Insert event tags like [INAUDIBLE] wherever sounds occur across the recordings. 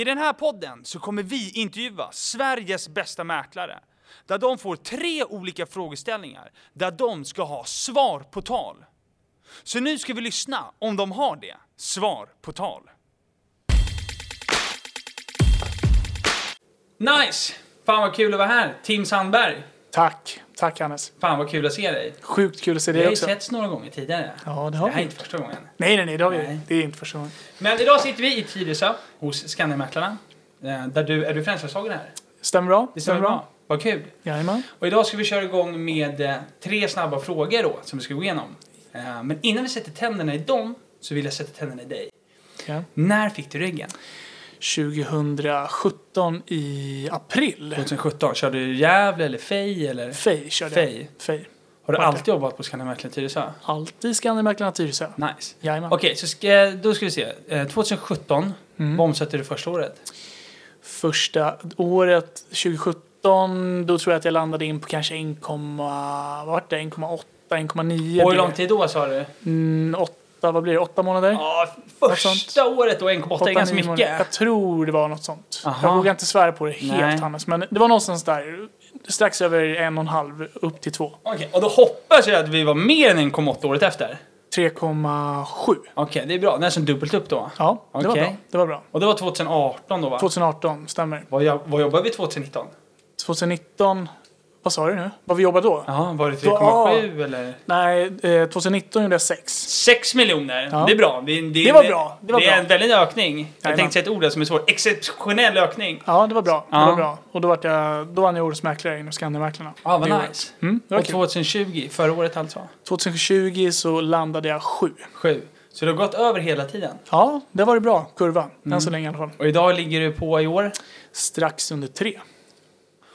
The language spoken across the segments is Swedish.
I den här podden så kommer vi intervjua Sveriges bästa mäklare. Där de får tre olika frågeställningar där de ska ha svar på tal. Så nu ska vi lyssna om de har det. Svar på tal. Nice! Fan vad kul att vara här. Tim Sandberg. Tack. Tack Hannes. Fan vad kul att se dig. Sjukt kul att se Vi dig har ju också. setts några gånger tidigare. Ja, det har Det här är vi. inte första gången. Nej, nej, nej, det har vi. Nej. Det är inte första gången. Men idag sitter vi i Tyresö hos Skandiamäklarna. Eh, Där du, är du franchisetagare här? Stämmer bra? Det stämmer bra. Vad kul. Jajamän. Och idag ska vi köra igång med eh, tre snabba frågor då, som vi ska gå igenom. Eh, Men innan vi sätter tänderna i dem, så vill jag sätta tänderna i dig. Ja. När fick du ryggen? 2017 i april. 2017. Körde du Gävle eller Fej eller? Fej körde Fej. jag. Fej. Har du Vart alltid jobbat på Skandiamäklaren Tyresö? Alltid Skandiamäklarna Tyresö. Nice. Jajamän. Okej, så ska, då ska vi se. Eh, 2017, Mm. vad omsatte du första året? Första året, 2017, då tror jag att jag landade in på kanske 1, vad vart det? 1,8, 1,9. Och hur lång tid då sa du? Mm, åtta, vad blir det? Åtta månader? Ja, första året då 1,8 är ganska nio månader. mycket. Jag tror det var något sånt. Aha. Jag vågar inte svära på det helt Nej. Hannes, men det var någonstans där. Strax över en och en halv upp till två. Okej, och då hoppas jag att vi var mer än 1,8 året efter. 3,7. Okej, det är bra. Nästan dubbelt upp då. Ja, det var Okej. bra. Det var bra. Och det var 2018 då va? 2018, stämmer. Vad, vad jobbade vi 2019? 2019, vad sa du nu? Vad vi jobbade då? Jaha, var det Då- 3,7 eller? Nej, eh, 2019 gjorde jag 6. 6 miljoner. Ja. Det är bra. Det, det, Det var bra. Det var är bra. en väldig ökning. Jag Jajamän. tänkte säga ett ord där som är svårt. Exceptionell ökning. Ja, det var bra. Det Ja. var bra. Och då, vart jag, då vann jag Årets Mäklare inom Skandiamäklarna. Ja, Det vad året. nice. Mm, det var Och kul. 2020, förra året alltså? 2020 så landade jag 7. 7. Så det har gått över hela tiden. Ja, det var det bra. Kurva. Mm. Än så länge i alla fall. Och idag ligger du på i år? Strax under 3.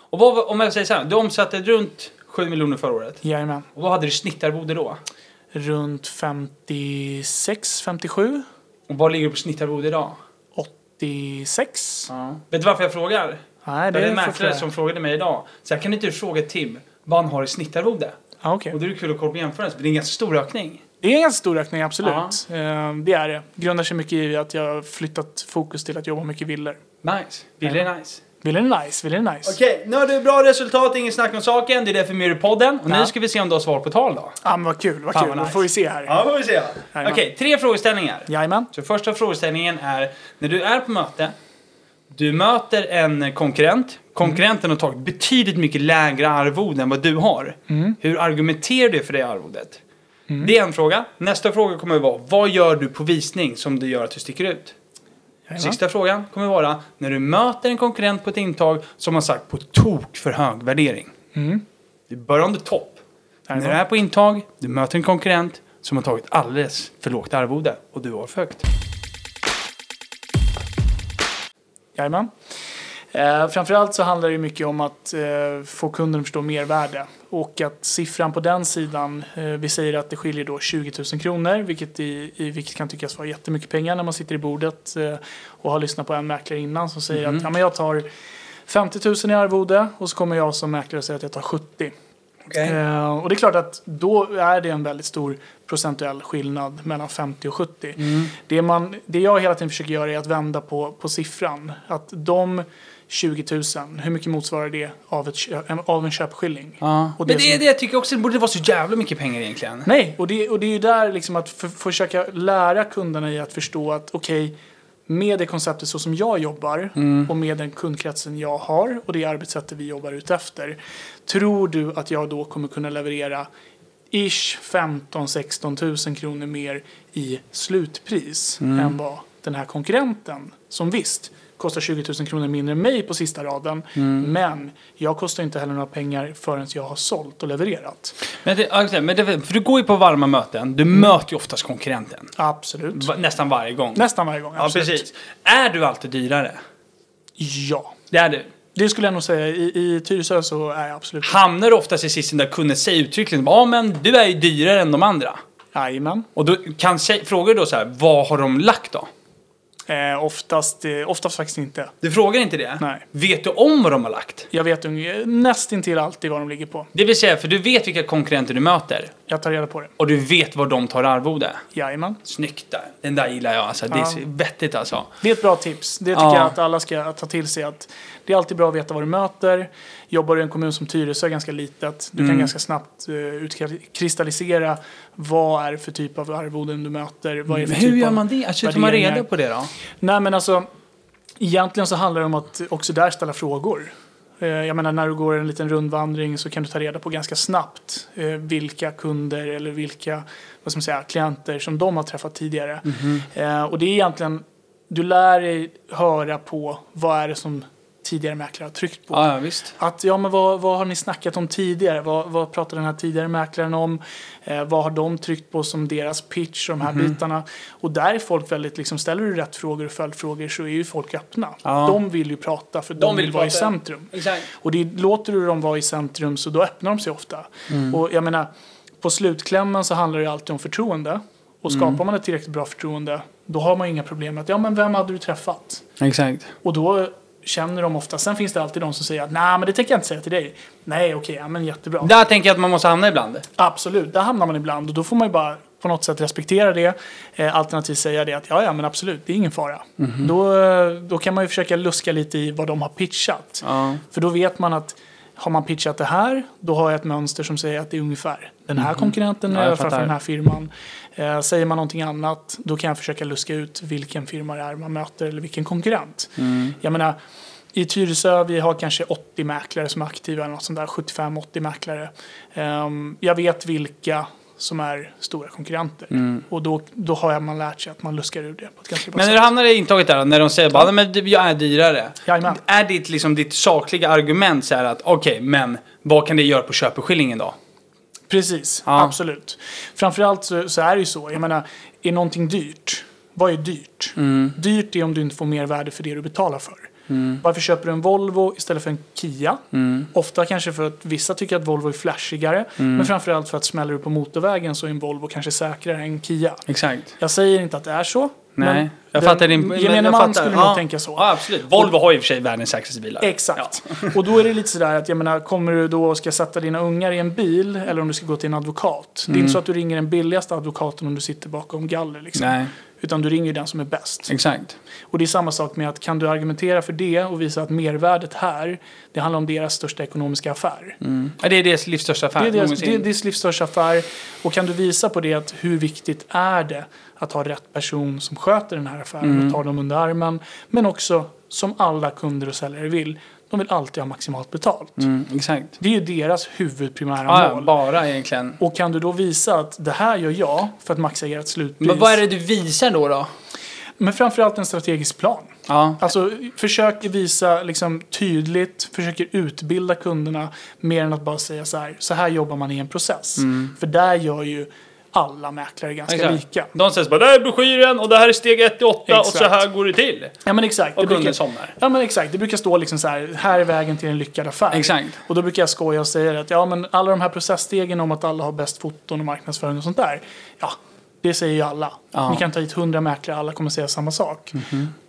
Och vad, om jag säger så här, du omsatte runt 7 miljoner förra året. Jajamän. Och vad hade du snittarvode då? Runt 56, 57, Och vad ligger du på snittarvode idag? 86. Ja. Vet du varför jag frågar? Nej, Det är en mäklare som frågade mig idag. Så här, kan inte fråga Tim vad han har i snittarvode? Ja, okej. Och då är det kul att kolla på jämförelsen, för det är en ganska stor ökning. Det är en ganska stor ökning, absolut. Eh, Det är det. Grundar sig mycket i att jag har flyttat fokus till att jobba mycket villor. Nice. Vill är nice. Villor är nice, villor är nice. Okej, nu har du bra resultat, ingen snack om saken. Det är därför vi är i podden. Och Ja. nu ska vi se om du har svar på tal då. Ja, men vad kul, vad Fan, kul. vad Då nice. får vi se här. Ja, får vi se. Okej, tre frågeställningar. Jajamän. Så första frågeställningen är, när du är på möte, du möter en konkurrent. Konkurrenten har tagit betydligt mycket lägre arvode än vad du har. Mm. Hur argumenterar du för det arvodet? Det är en fråga. Nästa fråga kommer att vara, vad gör du på visning som det gör att du sticker ut? Jajamän. Sista frågan kommer vara, när du möter en konkurrent på ett intag som har sagt på tok för hög värdering. Mm. Du börjar on the top. När du är på intag, du möter en konkurrent som har tagit alldeles för lågt arvode och du har för högt. Jajamän. Eh, framförallt så handlar det mycket om att eh, få kunden att förstå mervärde. Och att siffran på den sidan, eh, vi säger att det skiljer då 20 000 kronor, vilket, i, i, vilket kan tyckas vara jättemycket pengar när man sitter i bordet eh, och har lyssnat på en mäklare innan som säger Mhm. att ja, men jag tar 50 000 i arvode och så kommer jag som mäklare säga att jag tar 70. Eh, och det är klart att då är det en väldigt stor procentuell skillnad mellan 50 och 70. Mm. Det, man, det jag hela tiden försöker göra är att vända på, på siffran. Att de 20 000, hur mycket motsvarar det av, ett, kö- av en köpskilling? Ja. Och Men det det är som- det jag tycker också, det borde vara så jävla mycket pengar egentligen. Nej, och det, och det är ju där liksom att för, försöka lära kunderna i att förstå att okej, med det konceptet så som jag jobbar Mm. och med den kundkretsen jag har och det arbetssättet vi jobbar ut efter. Tror du att jag då kommer kunna leverera ish 15-16 000 kronor mer i slutpris Mm. än vad den här konkurrenten som visst kostar 20 000 kronor mindre än mig på sista raden. Mm. Men jag kostar inte heller några pengar förrän jag har sålt och levererat. Men, det, ja, exakt, men det, för du går ju på varma möten, du möter ju oftast konkurrenten. Absolut. Va- Nästan varje gång. Nästan varje gång. ja, Absolut. precis. Är du alltid dyrare? Ja. Det är du. Det skulle jag nog säga. I, i Tyresö så är jag absolut Hamnar du oftast i sisten där kunden säger uttryckligen ja men du är ju dyrare än de andra. Jajamän. Och då kan frågar du då så här, vad har de lagt då? Eh, oftast, eh, oftast faktiskt inte. Du frågar inte det? Nej. Vet du om vad de har lagt? Jag vet nästintill alltid vad de ligger på. Det vill säga, för du vet vilka konkurrenter du möter. Jag tar reda på det. Och du vet vad de tar arvode? Jajamän. Snyggt där. Den där gillar jag alltså. Det är Ja. vettigt alltså. Det är ett bra tips. Det tycker Ja. jag att alla ska ta till sig. Att det är alltid bra att veta vad du möter. Jobbar du i en kommun som Tyresö, ganska litet, du Mm. kan ganska snabbt uh, utkristallisera vad är det för typ av arvoden du möter. Vad är för hur typ gör man det? Alltså, tar man reda på det då? Nej men alltså, egentligen så handlar det om att också där ställa frågor. Eh, Jag menar när du går en liten rundvandring så kan du ta reda på ganska snabbt eh, vilka kunder eller vilka vad ska man säga, klienter som de har träffat tidigare. Mhm. Eh, Och det är egentligen, du lär dig höra på vad är det som tidigare mäklare har tryckt på. Ja, ja visst. Att, ja, men vad, vad har ni snackat om tidigare? Vad, vad pratar den här tidigare mäklaren om? Eh, vad har de tryckt på som deras pitch, de här Mhm. bitarna? Och där är folk väldigt, liksom, ställer du rätt frågor och följdfrågor så är ju folk öppna. Ja. De vill ju prata för de, vill, vara i centrum. Exakt. Och det låter du dem vara i centrum så då öppnar de sig ofta. Mm. Och jag menar, på slutklämmen så handlar det alltid om förtroende. Och skapar Mm. man ett tillräckligt bra förtroende, då har man inga problem med att, ja men vem hade du träffat? Exakt. Och då känner de ofta, sen finns det alltid de som säger att nej men det tänker jag inte säga till dig. Nej okej, ja men jättebra. Där tänker jag att man måste hamna ibland. Absolut, där hamnar man ibland och då får man ju bara på något sätt respektera det. Eh, alternativt säga det att ja ja men absolut, det är ingen fara. Mhm. Då, eh, då kan man ju försöka luska lite i vad de har pitchat. Ja. För då vet man att har man pitchat det här, då har jag ett mönster som säger att det är ungefär den här konkurrenten Mhm. Ja, är för den här firman. Eh, säger man någonting annat, då kan jag försöka luska ut vilken firma det är man möter eller vilken konkurrent. Mm. Jag menar, i Tyresö vi har kanske 80 mäklare som är aktiva, eller något sånt där, 75-80 mäklare. Ehm, jag vet vilka som är stora konkurrenter. Mm. Och då, då har man lärt sig att man luskar ur det på ett ganska bra Men när du hamnar i intaget där, när de säger bara, "Nej, men jag är dyrare. Jajamän. Är ditt, liksom, ditt sakliga argument så här att, okej, men vad kan det göra på köpeskillingen då? Precis, Ja. absolut. Framförallt så, så är det ju så. Jag menar, är någonting dyrt? Vad är dyrt? Mm. Dyrt är om du inte får mer värde för det du betalar för. Varför köper du en Volvo istället för en Kia? Mm. Ofta kanske för att vissa tycker att Volvo är flashigare. Men framförallt för att smäller du på motorvägen så är en Volvo kanske säkrare än Kia. Exakt. Jag säger inte att det är så. Nej, men jag fattar din... men Gemene man fattar. skulle ja. nog tänka så. Ja, absolut. Volvo har ju i och för sig världens säkraste bilar. Exakt. Och då är det lite sådär att jag menar, kommer du då och ska sätta dina ungar i en bil eller om du ska gå till en advokat. Det är inte så att du ringer den billigaste advokaten om du sitter bakom galler. Liksom. Nej, Utan du ringer den som är bäst. exakt. Och det är samma sak med att kan du argumentera för det och visa att mervärdet här, det handlar om deras största ekonomiska affär. Mm. Ja, det är deras livs största affär Det är deras, någonsin. det är deras livs största affär. Och kan du visa på det att hur viktigt är det att ha rätt person som sköter den här affären Mm. och tar dem under armen. Men också som alla kunder och säljare vill, de vill alltid ha maximalt betalt. Mm, exakt. Det är ju deras huvudprimära ja, mål. bara egentligen. Och kan du då visa att det här gör jag för att maxa ert slutpris. Men vad är det du visar då? då? Men framförallt en strategisk plan. Ja. Alltså försök visa liksom, tydligt, försöker utbilda kunderna mer än att bara säga så här, så här jobbar man i en process. För där gör ju alla mäklare ganska Mm. Exakt. lika. De säger bara, det här är broschyren och det här är steg 1 till 8 och så här går det till. Ja men exakt. Och kunden brukar, somnar. ja men exakt, det brukar stå liksom så här, här är vägen till en lyckad affär. Exakt. Och då brukar jag skoja och säga att ja men alla de här processstegen om att alla har bäst foton och marknadsföring och sånt där. Ja, det säger ju alla. Ja. Ni kan ta hit hundra mäklare, alla kommer säga samma sak.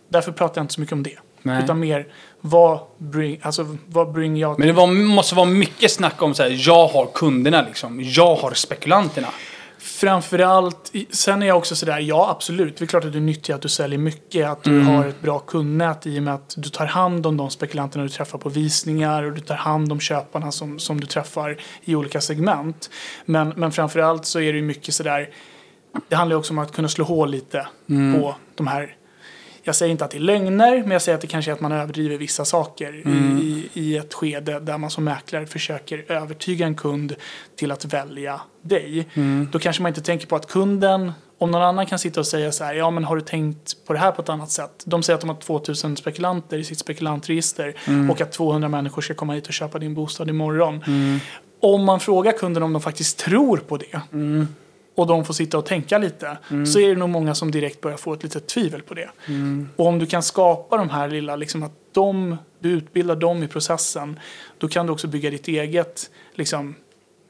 Därför pratar jag inte så mycket om det. Nej. Utan mer, vad bring, alltså, vad bring jag Men det var, måste vara mycket snack om så här, jag har kunderna liksom. Jag har spekulanterna. Framförallt, sen är jag också sådär, ja absolut, det är klart att du nyttjar att du säljer mycket, att du har ett bra kundnät i och med att du tar hand om de spekulanterna du träffar på visningar och du tar hand om köparna som, som du träffar i olika segment. Men, men framförallt så är det ju mycket sådär, det handlar ju också om att kunna slå hål lite på de här jag säger inte att det är lögner, men jag säger att det kanske är att man överdriver vissa saker i, i, i ett skede där man som mäklare försöker övertyga en kund till att välja dig. Då kanske man inte tänker på att kunden, om någon annan kan sitta och säga så här, ja men har du tänkt på det här på ett annat sätt? De säger att de har 2000 spekulanter i sitt spekulantregister och att 200 människor ska komma hit och köpa din bostad imorgon. Om man frågar kunden om de faktiskt tror på det, och de får sitta och tänka lite så är det nog många som direkt börjar få ett litet tvivel på det. Och om du kan skapa de här lilla, liksom att de, du utbildar dem i processen, då kan du också bygga ditt eget liksom,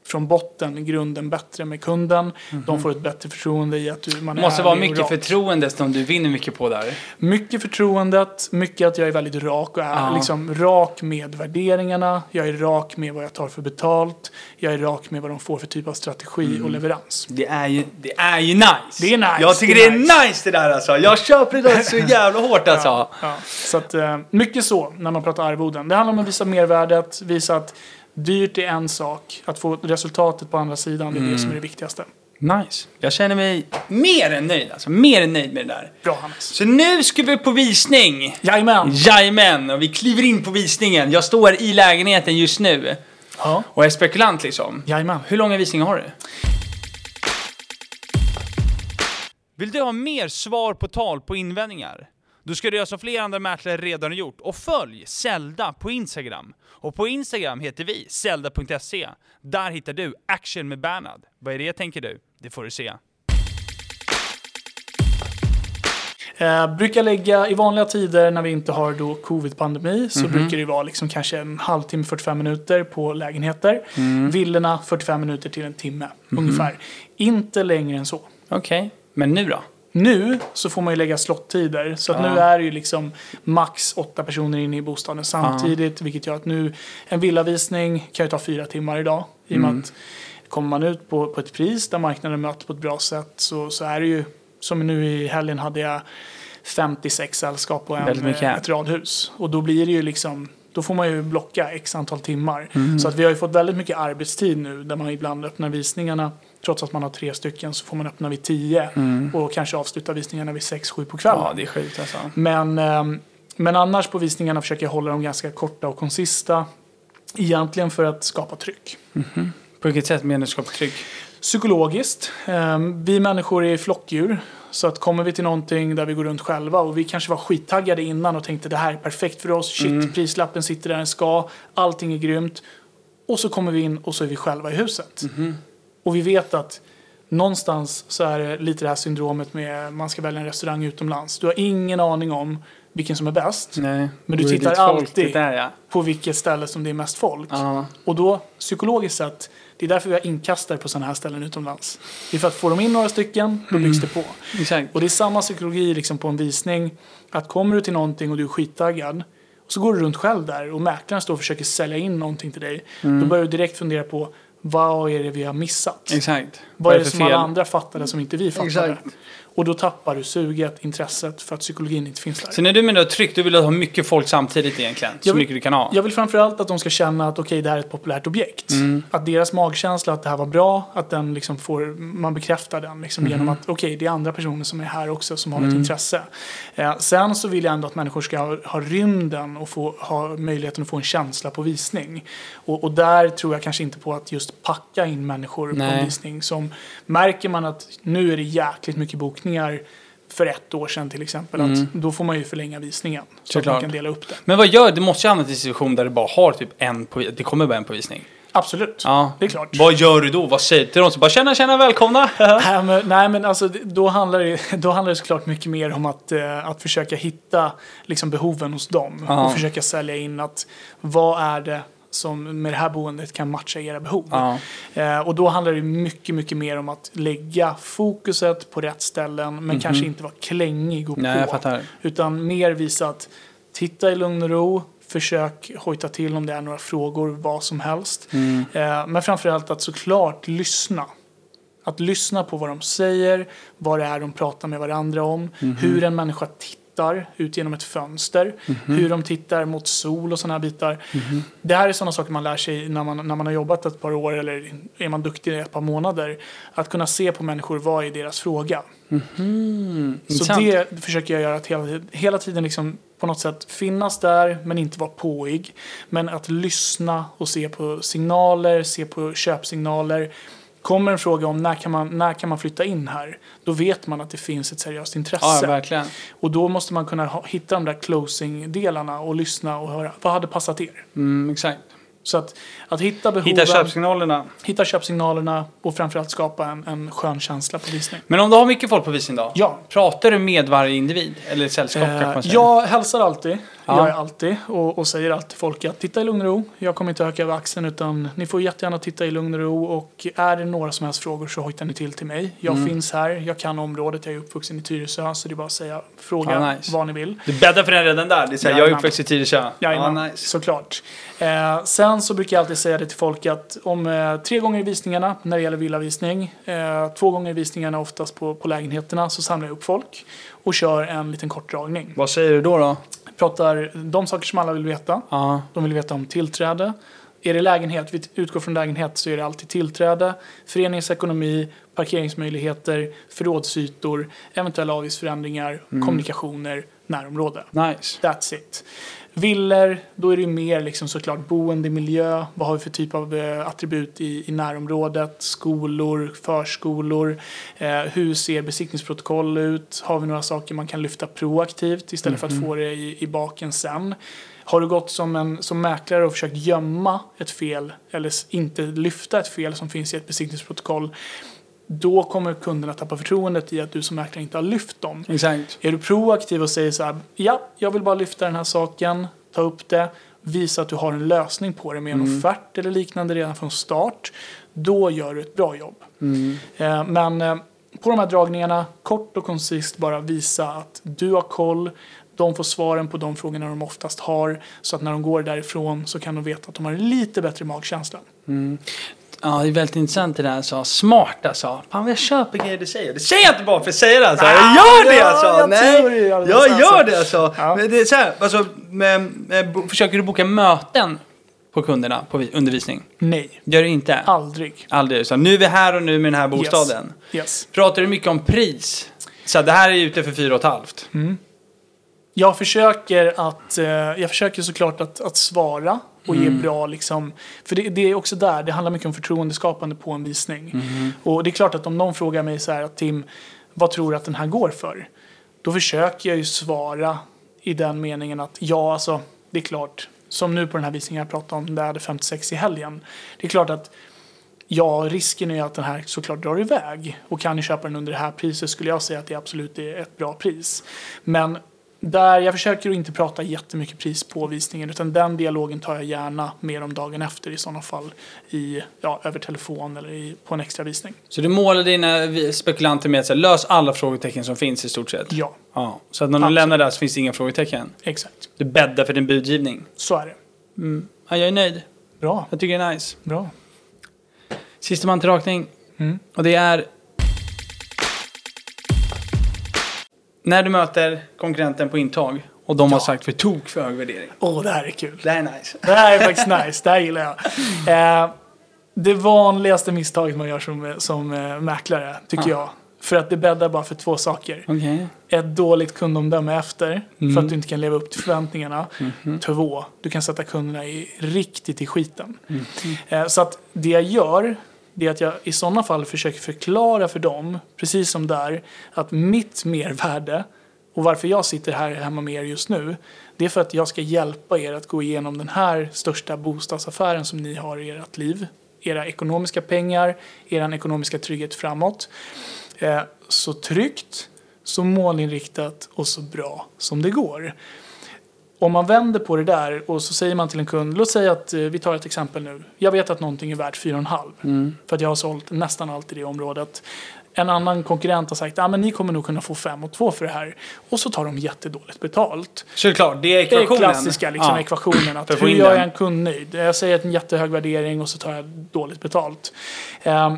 från botten, grunden bättre med kunden. De får ett bättre förtroende i att du, man Det måste är vara mycket rak. förtroende som du vinner mycket på där. Mycket förtroendet, mycket att jag är väldigt rak och är Ja. liksom rak med värderingarna. Jag är rak med vad jag tar för betalt. Jag är rak med vad de får för typ av strategi Mm. och leverans. Det är ju, det är ju nice. Det är nice, Jag tycker det det är är nice, det där alltså. Jag köper det där så [LAUGHS] jävla hårt alltså. Ja, ja. Så att, eh, mycket så när man pratar arvoden. Det handlar om att visa mervärdet, visa att dyrt är en sak. Att få resultatet på andra sidan, det är Mm. det som är det viktigaste. Nice. Jag känner mig mer än nöjd alltså. Mer än nöjd med det där. Bra Hannes. Så nu ska vi på visning. Jajamän! Jajamän, och vi kliver in på visningen. Jag står i lägenheten just nu Ja. och är spekulant liksom. Jajamän. Hur långa visningar har du? Vill du ha mer svar på tal på invändningar? Då ska du göra som flera andra mäklare redan har gjort och följ Zelda på Instagram. Och på Instagram heter vi zelda.se. Där hittar du action med Bernhard. Vad är det tänker du? Det får du se. Eh, brukar lägga i vanliga tider när vi inte har då covid-pandemi så brukar det vara liksom kanske en halvtimme, 45 minuter på lägenheter. Villorna 45 minuter till en timme ungefär. Inte längre än så. Okej, men nu då? Nu så får man ju lägga slottider. Så att Ja. nu är det ju liksom max åtta personer inne i bostaden samtidigt. Vilket gör att nu en villavisning kan ju ta fyra timmar idag. I och med att kommer man ut på, på ett pris där marknaden möter på ett bra sätt så, så är det ju som nu i helgen hade jag 56 sällskap och en, eh, ett radhus. Och då blir det ju liksom då får man ju blocka x antal timmar. Mm. Så att vi har ju fått väldigt mycket arbetstid nu där man ibland öppnar visningarna. Trots att man har tre stycken så får man öppna vid tio och kanske avsluta visningarna vid sex, sju på kvällen. Mm. Ja, det är sjukt alltså. Men, ehm, men annars på visningarna försöker jag hålla dem ganska korta och konsista. Egentligen för att skapa tryck. På vilket sätt menar du skapa tryck? Psykologiskt. ehm, vi människor är flockdjur. Så att kommer vi till någonting där vi går runt själva och vi kanske var skittaggade innan och tänkte det här är perfekt för oss. Shit, prislappen sitter där den ska. Allting är grymt. Och så kommer vi in och så är vi själva i huset. Och vi vet att någonstans så är det lite det här syndromet med man ska välja en restaurang utomlands. Du har ingen aning om vilken som är bäst. Nej. Men du tittar alltid. Där ja. På vilket ställe som det är mest folk. Ja. Och då psykologiskt sett, det är därför vi har inkastare på sådana här ställen utomlands. Det är för att får de in några stycken, då byggs det på. Exakt. Och det är samma psykologi liksom på en visning. Att kommer du till någonting och du är skittaggad. Och så går du runt själv där och mäklaren står och försöker sälja in någonting till dig. Då börjar du direkt fundera på vad är det vi har missat? Exakt. Vad är det som fel? alla andra fattade som inte vi fattade? Exakt. Och då tappar du suget, intresset för att psykologin inte finns där. Så när du menar tryck, du vill ha mycket folk samtidigt egentligen? Så Jag vill- mycket du kan ha? Jag vill framförallt att de ska känna att okej, det här är ett populärt objekt. Mm. Att deras magkänsla att det här var bra, att den liksom får, man bekräftar den liksom Mm. genom att okej, det är andra personer som är här också som har ett intresse. Eh, sen så vill jag ändå att människor ska ha, ha rymden och få, ha möjligheten att få en känsla på visning. Och, och där tror jag kanske inte på att just packa in människor på Nej. en visning. Som, märker man att nu är det jäkligt mycket bokningar för ett år sedan till exempel, att då får man ju förlänga visningen. Så att Såklart. man kan dela upp det. Men vad gör du? måste ju hamna i en situation där du bara har typ en på, det kommer bara en på visning. Absolut, Ja. det är klart. Vad gör du då? Vad säger du till dem? Så bara tjena, tjena, välkomna! [LAUGHS] Nej men, nej, men alltså, det- då, handlar det, [LAUGHS] då handlar det såklart mycket mer om att, eh, att försöka hitta liksom, behoven hos dem. Ja. Och försöka sälja in att vad är det som med det här boendet kan matcha era behov. Ja. Eh, och då handlar det mycket, mycket mer om att lägga fokuset på rätt ställen men kanske inte vara klängig och. Nej, på. Utan mer visa att titta i lugn och ro, försök hojta till om det är några frågor, vad som helst. Mm. Eh, men framförallt att såklart lyssna. Att lyssna på vad de säger, vad det är de pratar med varandra om, Mhm. hur en människa tittar ut genom ett fönster, hur de tittar mot sol och sådana här bitar. Mhm. Det här är sådana saker man lär sig när man, när man har jobbat ett par år eller är man duktig i ett par månader. Att kunna se på människor, vad är deras fråga? Så Intressant. det försöker jag göra att hela, hela tiden liksom på något sätt finnas där men inte vara påig. Men att lyssna och se på signaler, se på köpsignaler. Kommer en fråga om när kan, man, när kan man flytta in här? Då vet man att det finns ett seriöst intresse. Ja, verkligen. och då måste man kunna ha, hitta de där closing-delarna och lyssna och höra vad hade passat er? Mm, exakt. Så att, att hitta behoven, Hitta köpsignalerna. hitta köpsignalerna och framförallt skapa en, en skön känsla på visning. Men om du har mycket folk på visning då? Ja. Pratar du med varje individ? Eller sällskap kanske Eh, man säger? jag hälsar alltid. Gör jag alltid och, och säger alltid folk att titta i lugn och ro. Jag kommer inte öka över axeln utan ni får jättegärna titta i lugn och ro och är det några som helst frågor så hojtar ni till till mig. Jag Mm. finns här, jag kan området, jag är uppvuxen i Tyresö så det är bara att säga, fråga Ja, nice. vad ni vill. Du bäddar för den redan där. Det är jag är uppväxt i Tyresö. Ja, Jajamän, nice. såklart. Eh, sen så brukar jag alltid säga det till folk att om eh, tre gånger i visningarna när det gäller villavisning, eh, två gånger i visningarna oftast på, på lägenheterna så samlar jag upp folk och kör en liten kort dragning. Vad säger du då? då? Pratar de saker som alla vill veta. Ja. De vill veta om tillträde. Är det lägenhet, vi utgår från lägenhet så är det alltid tillträde, föreningens ekonomi, parkeringsmöjligheter, förrådsytor, eventuella avgiftsförändringar, kommunikationer, närområde. Nice. That's it. Villor, då är det ju mer liksom såklart boendemiljö. Vad har vi för typ av eh, attribut i, i närområdet? Skolor, förskolor. Eh, hur ser besiktningsprotokoll ut? Har vi några saker man kan lyfta proaktivt istället för att få det i, i baken sen? Har du gått som, en, som mäklare och försökt gömma ett fel eller inte lyfta ett fel som finns i ett besiktningsprotokoll då kommer kunderna tappa förtroendet i att du som mäklare inte har lyft dem. Exakt. Är du proaktiv och säger så här, ja, jag vill bara lyfta den här saken, ta upp det, visa att du har en lösning på det med en offert eller liknande redan från start, då gör du ett bra jobb. Eh, men eh, på de här dragningarna, kort och koncist bara visa att du har koll, de får svaren på de frågorna de oftast har, så att när de går därifrån så kan de veta att de har lite bättre magkänsla. Ja, det är väldigt intressant det där alltså. Smart alltså. Fan, jag köper grejer du säger. Det säger jag inte bara för att säga det alltså. Jag gör det ja, alltså. jag Nej, det, alltså. gör det alltså. Ja. Men det är så här, alltså, med, med, försöker du boka möten på kunderna på vi- undervisning? Nej, Gör du inte? aldrig. Aldrig. Så nu är vi här och nu med den här bostaden. Yes. Pratar du mycket om pris? Så det här är ute för fyra och ett halvt. Jag försöker att, eh, jag försöker såklart att, att svara och ge bra liksom, för det, det är också där, det handlar mycket om förtroendeskapande på en visning. Och det är klart att om någon frågar mig så här att Tim, vad tror du att den här går för? Då försöker jag ju svara i den meningen att ja, alltså, det är klart, som nu på den här visningen jag pratade om, där jag hade 56 i helgen. Det är klart att Ja, risken är att den här såklart drar iväg. Och kan ni köpa den under det här priset skulle jag säga att det absolut är ett bra pris. Men där, jag försöker att inte prata jättemycket pris på visningen utan den dialogen tar jag gärna med dem dagen efter i sådana fall. I, ja, över telefon eller i, på en extra visning. Så du målar dina spekulanter med att säga, lös alla frågetecken som finns i stort sett? Ja, Ja. Så att när Absolut. lämnar där så finns det inga frågetecken? exakt. Du bäddar för din budgivning? Så är det. Ja, jag är nöjd. Bra, Jag tycker det är nice. bra. Sista man till rakning. Mm. Och det är... När du möter konkurrenten på intag och de har Ja. sagt för tok för hög värdering. Åh, det här är kul. Det här är nice. Det här är faktiskt nice, det här gillar jag. Eh, det vanligaste misstaget man gör som, som eh, mäklare, tycker jag. För att det bäddar bara för två saker. Okej. Ett dåligt kundomdöme efter, Mm. för att du inte kan leva upp till förväntningarna. Mhm. Två, du kan sätta kunderna i, riktigt i skiten. Mm. Eh, så att det jag gör, det är att jag i sådana fall försöker förklara för dem, precis som där, att mitt mervärde och varför jag sitter här hemma med er just nu, det är för att jag ska hjälpa er att gå igenom den här största bostadsaffären som ni har i ert liv. Era ekonomiska pengar, er ekonomiska trygghet framåt. Eh, så tryggt, så målinriktat och så bra som det går. Om man vänder på det där och så säger man till en kund, låt säga att eh, vi tar ett exempel nu. Jag vet att någonting är värt 4,5 för att jag har sålt nästan allt i det området. En annan konkurrent har sagt, ah, men ni kommer nog kunna få 5 och 2 för det här. Och så tar de jättedåligt betalt. Så det är klart, det är ekvationen. klassiska liksom, Ja. ekvationen. Att hur gör jag en kund nöjd? Jag säger en jättehög värdering och så tar jag dåligt betalt. Ehm,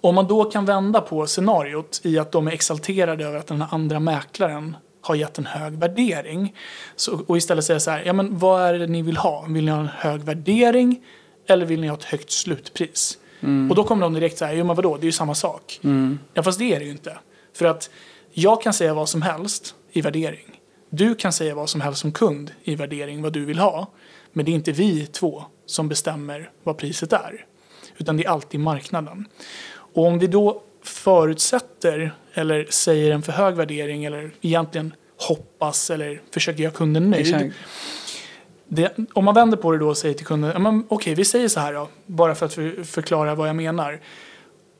om man då kan vända på scenariot i att de är exalterade över att den andra mäklaren har gett en hög värdering. Så, och istället säga så här, ja men vad är det ni vill ha? Vill ni ha en hög värdering eller vill ni ha ett högt slutpris? Och då kommer de direkt så här, jo men vadå, det är ju samma sak. Ja fast det är det ju inte. För att jag kan säga vad som helst i värdering. Du kan säga vad som helst som kund i värdering vad du vill ha. Men det är inte vi två som bestämmer vad priset är. Utan det är alltid marknaden. Och om vi då förutsätter eller säger en för hög värdering eller egentligen hoppas eller försöker göra kunden nöjd. Det, om man vänder på det då och säger till kunden, okej vi säger så här då, bara för att för, förklara vad jag menar.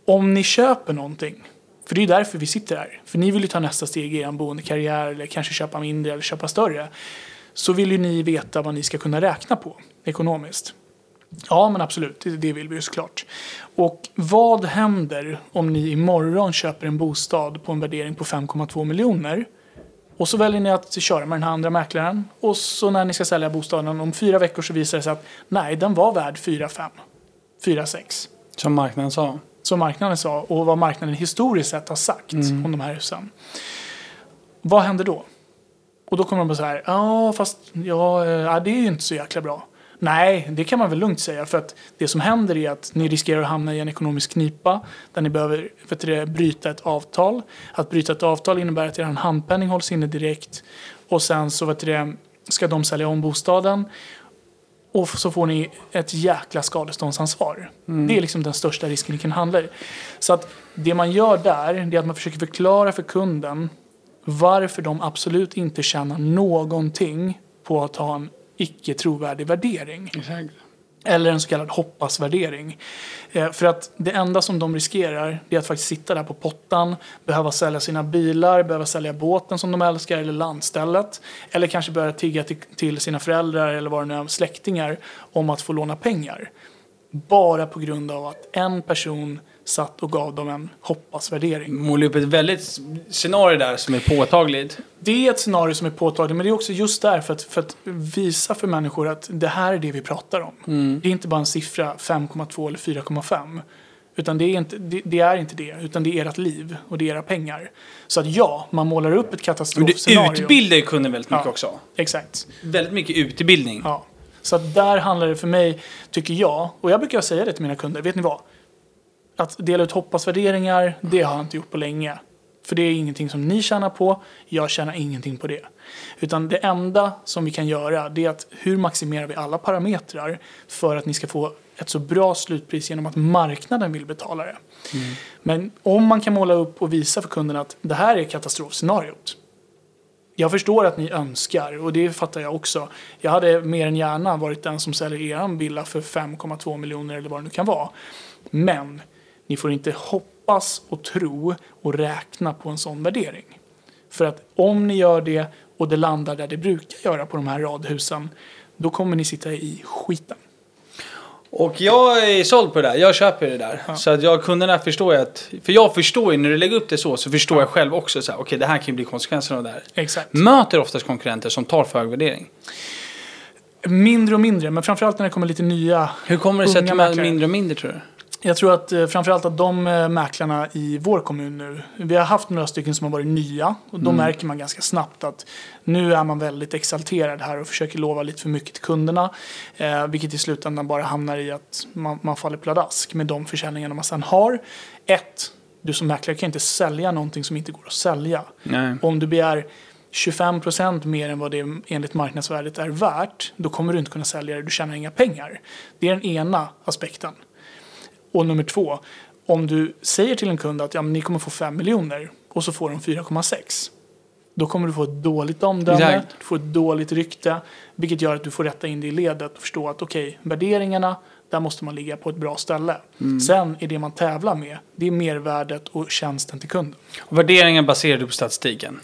Om ni köper någonting, för det är ju därför vi sitter här, för ni vill ju ta nästa steg i er boendekarriär eller kanske köpa mindre eller köpa större. så vill ju ni veta vad ni ska kunna räkna på ekonomiskt. Ja, men absolut, det, vill vi ju såklart. Och vad händer om ni imorgon köper en bostad på en värdering på 5,2 miljoner? Och så väljer ni att köra med den här andra mäklaren. Och så när ni ska sälja bostaden om fyra veckor så visar det sig att nej, den var värd 4,5. 4,6. Som marknaden sa. Som marknaden sa och vad marknaden historiskt sett har sagt om de här husen. Vad händer då? Och då kommer de bara så här, ja fast ja, eh, det är ju inte så jäkla bra. Nej, det kan man väl lugnt säga för att det som händer är att ni riskerar att hamna i en ekonomisk knipa där ni behöver vet du, bryta ett avtal. Att bryta ett avtal innebär att er handpenning hålls inne direkt och sen så vet du, ska de sälja om bostaden och så får ni ett jäkla skadeståndsansvar. Det är liksom den största risken ni kan handla i. Så att det man gör där är att man försöker förklara för kunden varför de absolut inte tjänar någonting på att ha en icke trovärdig värdering. Exakt. Eller en så kallad hoppasvärdering. Eh, för att det enda som de riskerar är att faktiskt sitta där på pottan, behöva sälja sina bilar, behöva sälja båten som de älskar eller landstället. Eller kanske börja tigga till, till sina föräldrar eller vad det nu är, släktingar om att få låna pengar. Bara på grund av att en person satt och gav dem en hoppasvärdering. Målar upp ett väldigt scenario där som är påtagligt. Det är ett scenario som är påtagligt, men det är också just där för att, för att visa för människor att det här är det vi pratar om. Det är inte bara en siffra 5,2 eller 4,5. Utan det är, inte, det, det är inte det, utan det är ert liv och det är era pengar. Så att ja, man målar upp ett Men det katastrofscenario. utbildar ju kunden väldigt mycket Ja. också. Exakt. Väldigt mycket utbildning. Ja. Så att där handlar det för mig, tycker jag, och jag brukar säga det till mina kunder, vet ni vad? Att dela ut hoppasvärderingar, det har jag inte gjort på länge. För det är ingenting som ni tjänar på, jag tjänar ingenting på det. Utan det enda som vi kan göra, det är att hur maximerar vi alla parametrar för att ni ska få ett så bra slutpris genom att marknaden vill betala det. Men om man kan måla upp och visa för kunden att det här är katastrofscenariot. Jag förstår att ni önskar och det fattar jag också. Jag hade mer än gärna varit den som säljer eran villa för 5,2 miljoner eller vad det nu kan vara. Men ni får inte hoppas och tro och räkna på en sån värdering. För att om ni gör det och det landar där det brukar göra på de här radhusen, då kommer ni sitta i skiten. Och jag är såld på det där. Jag köper det där. Så att jag, kunderna förstår ju att... För jag förstår ju, när du lägger upp det så, så förstår jag själv också så här, okej det här kan ju bli konsekvenserna av det här. Exakt. Möter oftast konkurrenter som tar för hög värdering. Mindre och mindre, men framförallt när det kommer lite nya Hur kommer det sig att de är mindre och mindre tror du? Jag tror att eh, framförallt att de eh, mäklarna i vår kommun nu, vi har haft några stycken som har varit nya och då märker man ganska snabbt att nu är man väldigt exalterad här och försöker lova lite för mycket till kunderna. Eh, vilket i slutändan bara hamnar i att man, man faller pladask med de försäljningarna man sen har. Ett, du som mäklare kan inte sälja någonting som inte går att sälja. Nej. Om du begär 25 procent mer än vad det enligt marknadsvärdet är värt, då kommer du inte kunna sälja det, du tjänar inga pengar. Det är den ena aspekten. Och nummer två, om du säger till en kund att ja, men ni kommer få 5 miljoner och så får de 4,6. Då kommer du få ett dåligt omdöme, Exakt. du får ett dåligt rykte, vilket gör att du får rätta in det i ledet och förstå att okej, värderingarna, där måste man ligga på ett bra ställe. Sen är det man tävlar med, det är mervärdet och tjänsten till kunden. Och värderingen baserar du på statistiken.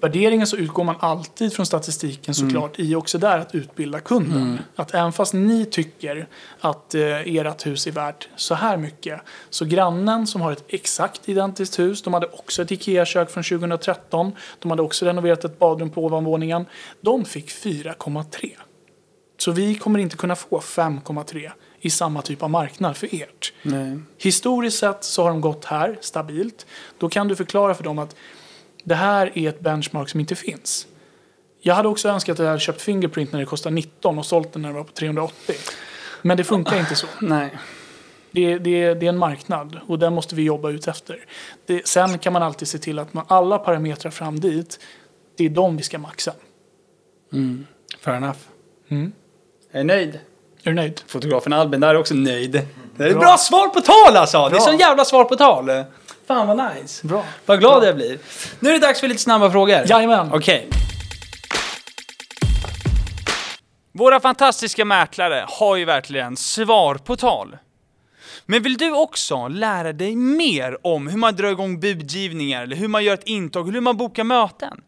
Värderingen så utgår man alltid från statistiken såklart i också där att utbilda kunden. Att även fast ni tycker att eh, ert hus är värt så här mycket så grannen som har ett exakt identiskt hus, de hade också ett IKEA-kök från 2013, de hade också renoverat ett badrum på ovanvåningen, de fick 4,3. Så vi kommer inte kunna få 5,3 i samma typ av marknad för ert. Nej. Historiskt sett så har de gått här stabilt. Då kan du förklara för dem att det här är ett benchmark som inte finns. Jag hade också önskat att jag hade köpt Fingerprint när det kostade 19 och sålt den när det var på 380. Men det funkar inte så. [LAUGHS] Nej. Det, det, det är en marknad och den måste vi jobba ut efter. Det, sen kan man alltid se till att man, alla parametrar fram dit, det är de vi ska maxa. Fair enough. Mm. Jag är nöjd. Är du nöjd? Fotografen Albin där är också nöjd. Det är Bra. bra svar på tal alltså! Det är Bra. så jävla svar på tal. Fan vad nice. Bra. Vad glad jag blir. Nu är det dags för lite snabba frågor. Jajamän. Okej. Våra fantastiska mäklare har ju verkligen svar på tal. Men vill du också lära dig mer om hur man drar igång budgivningar, eller hur man gör ett intag, eller hur man bokar möten?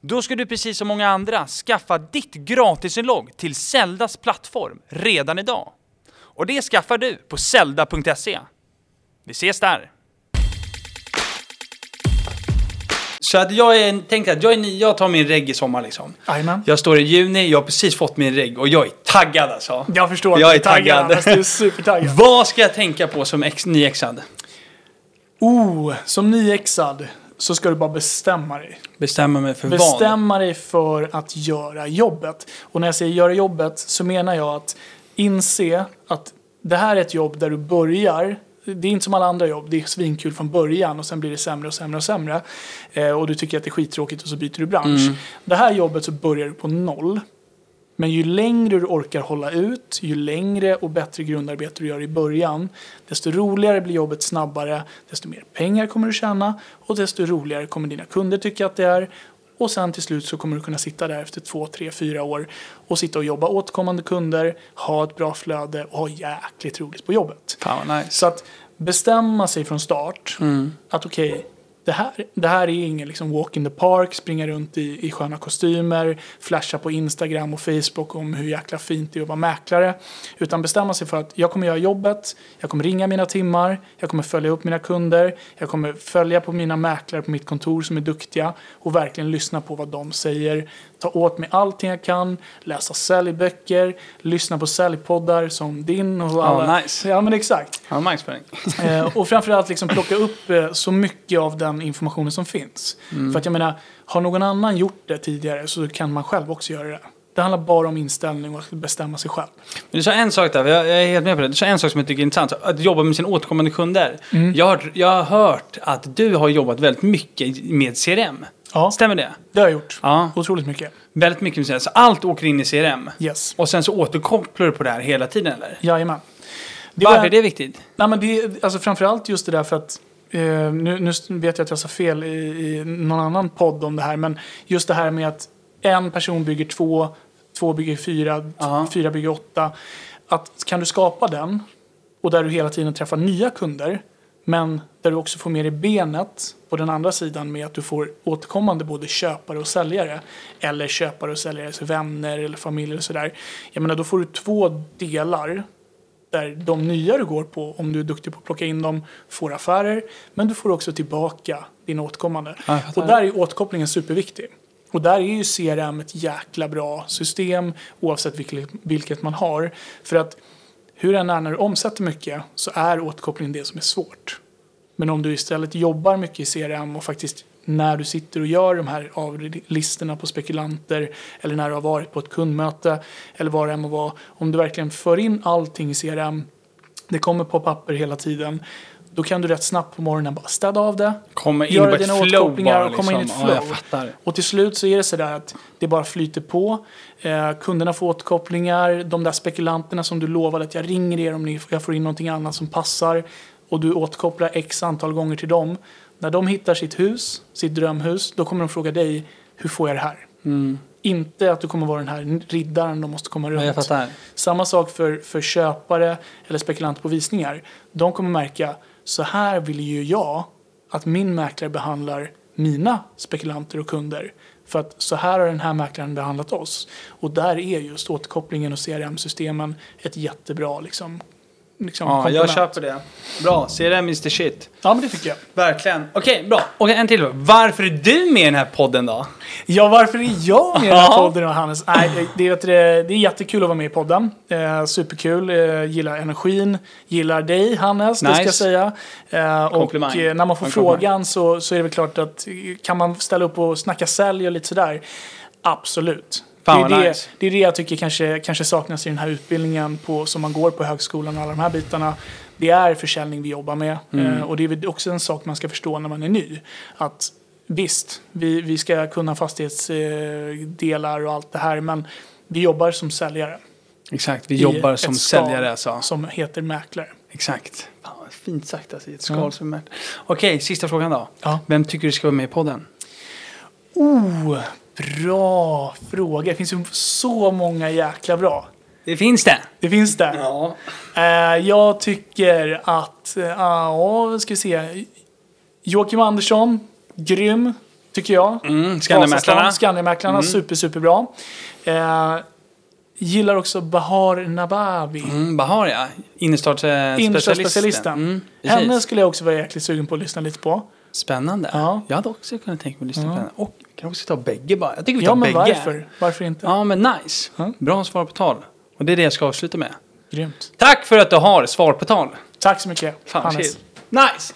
Då ska du precis som många andra skaffa ditt gratisinlogg till Zeldas plattform redan idag. Och det skaffar du på zelda.se. Vi ses där! Så att jag är, tänkte att jag, är, jag tar min regg i sommar liksom. Jajamän. Jag står i juni, jag har precis fått min regg och jag är taggad alltså. Jag förstår Jag är taggad. Anders, Du är supertaggad. Vad ska jag tänka på som ex, nyexad? Oh, som nyexad så ska du bara bestämma dig. Bestämma mig för vad? Bestämma dig för att göra jobbet. Och när jag säger göra jobbet så menar jag att inse att det här är ett jobb där du börjar det är inte som alla andra jobb, det är svinkul från början och sen blir det sämre och sämre och sämre. Eh, och du tycker att det är skittråkigt och så byter du bransch. Mm. Det här jobbet så börjar du på noll. Men ju längre du orkar hålla ut, ju längre och bättre grundarbete du gör i början, desto roligare blir jobbet snabbare, desto mer pengar kommer du tjäna och desto roligare kommer dina kunder tycka att det är. Och sen till slut så kommer du kunna sitta där efter två, tre, fyra år och sitta och jobba återkommande kunder, ha ett bra flöde och ha jäkligt roligt på jobbet. Fan nice. Så att bestämma sig från start att okej, det, här, det här är ingen liksom walk in the park, springa runt i, i sköna kostymer, flasha på Instagram och Facebook om hur jäkla fint det är att vara mäklare. Utan bestämma sig för att jag kommer göra jobbet, jag kommer ringa mina timmar, jag kommer följa upp mina kunder, jag kommer följa på mina mäklare på mitt kontor som är duktiga och verkligen lyssna på vad de säger. Ta åt mig allting jag kan, läsa säljböcker, lyssna på säljpoddar som din och alla. nice. Ja men exakt. Ja, marknadsföring. [LAUGHS] Eh, och framförallt liksom plocka upp eh, så mycket av den informationen som finns. Mm. För att jag menar, har någon annan gjort det tidigare så kan man själv också göra det. Det handlar bara om inställning och att bestämma sig själv. Men du sa en sak där, jag jag är helt med på det. Du sa en sak som jag tycker är intressant. Att jobba med sina återkommande kunder. Mm. Jag, har, jag har hört att du har jobbat väldigt mycket med CRM. Ja, Stämmer det? det har jag gjort. Ja. Otroligt mycket. Väldigt mycket CRM. Så allt åker in i CRM. Yes. Och sen så återkopplar du på det här hela tiden eller? Jajamän. Det Varför var- är det viktigt? Nej, men det, alltså framförallt just det där för att eh, nu, nu vet jag att jag sa fel i, i någon annan podd om det här, men just det här med att en person bygger två, två bygger fyra, Ja. fyra bygger åtta. Att kan du skapa den och där du hela tiden träffar nya kunder, men där du också får med dig benet på den andra sidan med att du får återkommande både köpare och säljare eller köpare och säljares vänner eller familj och sådär. Jag menar, då får du två delar där de nya du går på, om du är duktig på att plocka in dem, får affärer. Men du får också tillbaka dina återkommande. Ja, och där är återkopplingen superviktig. Och där är ju CRM ett jäkla bra system oavsett vilket, vilket man har. För att hur än är när du omsätter mycket så är återkoppling det som är svårt. Men om du istället jobbar mycket i CRM och faktiskt när du sitter och gör de här avlistorna på spekulanter eller när du har varit på ett kundmöte eller vad det än må vara. Om du verkligen för in allting i CRM, det kommer på papper hela tiden, då kan du rätt snabbt på morgonen bara städa av det, Komma in göra ett dina återkopplingar och komma in i ett liksom. flow. Ja, jag fattar. Och till slut så är det sådär att det bara flyter på. Eh, kunderna får återkopplingar. De där spekulanterna som du lovade att jag ringer er om ni, jag får in någonting annat som passar. Och du återkopplar x antal gånger till dem. När de hittar sitt hus, sitt drömhus, då kommer de fråga dig hur får jag det här? Inte att du kommer vara den här riddaren de måste komma runt. Samma sak för, för köpare eller spekulanter på visningar. De kommer märka, så här vill ju jag att min mäklare behandlar mina spekulanter och kunder. För att så här har den här mäklaren behandlat oss. Och där är just återkopplingen och CRM-systemen ett jättebra liksom, liksom Ja, jag köper det. Bra, CRM is the shit. Ja, men det tycker jag. Verkligen. Okej, bra. Och en till. Varför är du med i den här podden då? Ja, varför är jag med i den här podden då, Hannes? Nej, det, det, det, det är jättekul att vara med i podden. Eh, superkul. Eh, gillar energin. Gillar dig, Hannes, det ska jag Nice. säga. Eh, och eh, när man får En komplimang. frågan så, så är det väl klart att eh, kan man ställa upp och snacka sälj och lite sådär? Absolut. Fan, det, är det, nice. det är det jag tycker kanske, kanske saknas i den här utbildningen på, som man går på högskolan och alla de här bitarna. Det är försäljning vi jobbar med. Mm. Eh, och det är också en sak man ska förstå när man är ny. Att visst, vi, vi ska kunna fastighetsdelar och allt det här. Men vi jobbar som säljare. Exakt, vi jobbar som säljare alltså. Som heter mäklare. Exakt. Fan, fint sagt alltså, i ett skal som är Okej, sista frågan då. Ja. Vem tycker du ska vara med i podden? Oh, bra fråga. Det finns ju så många jäkla bra. Det finns det. Det finns det. Ja. Eh, jag tycker att, eh, ja, vad ska vi se. Joakim Andersson, grym. tycker jag. Mm, Skandiamäklarna. Skandiamäklarna, super, superbra. Eh, gillar också Bahar Nabavi. Mm, Bahar ja. Innerstadsspecialisten. Innerstadsspecialisten. Mm. Henne skulle jag också vara jäkligt sugen på att lyssna lite på. Spännande. Ja. Jag hade också kunnat tänka mig att lyssna på henne. Och kan också ta bägge bara. Jag tycker vi tar Ja, men bägge. varför? Varför inte? Ja, men nice. Ja. Bra svar på tal. Och det är det jag ska avsluta med. Grymt. Tack för att du har svar på tal. Tack så mycket, Fan, Hannes. shit. Nice!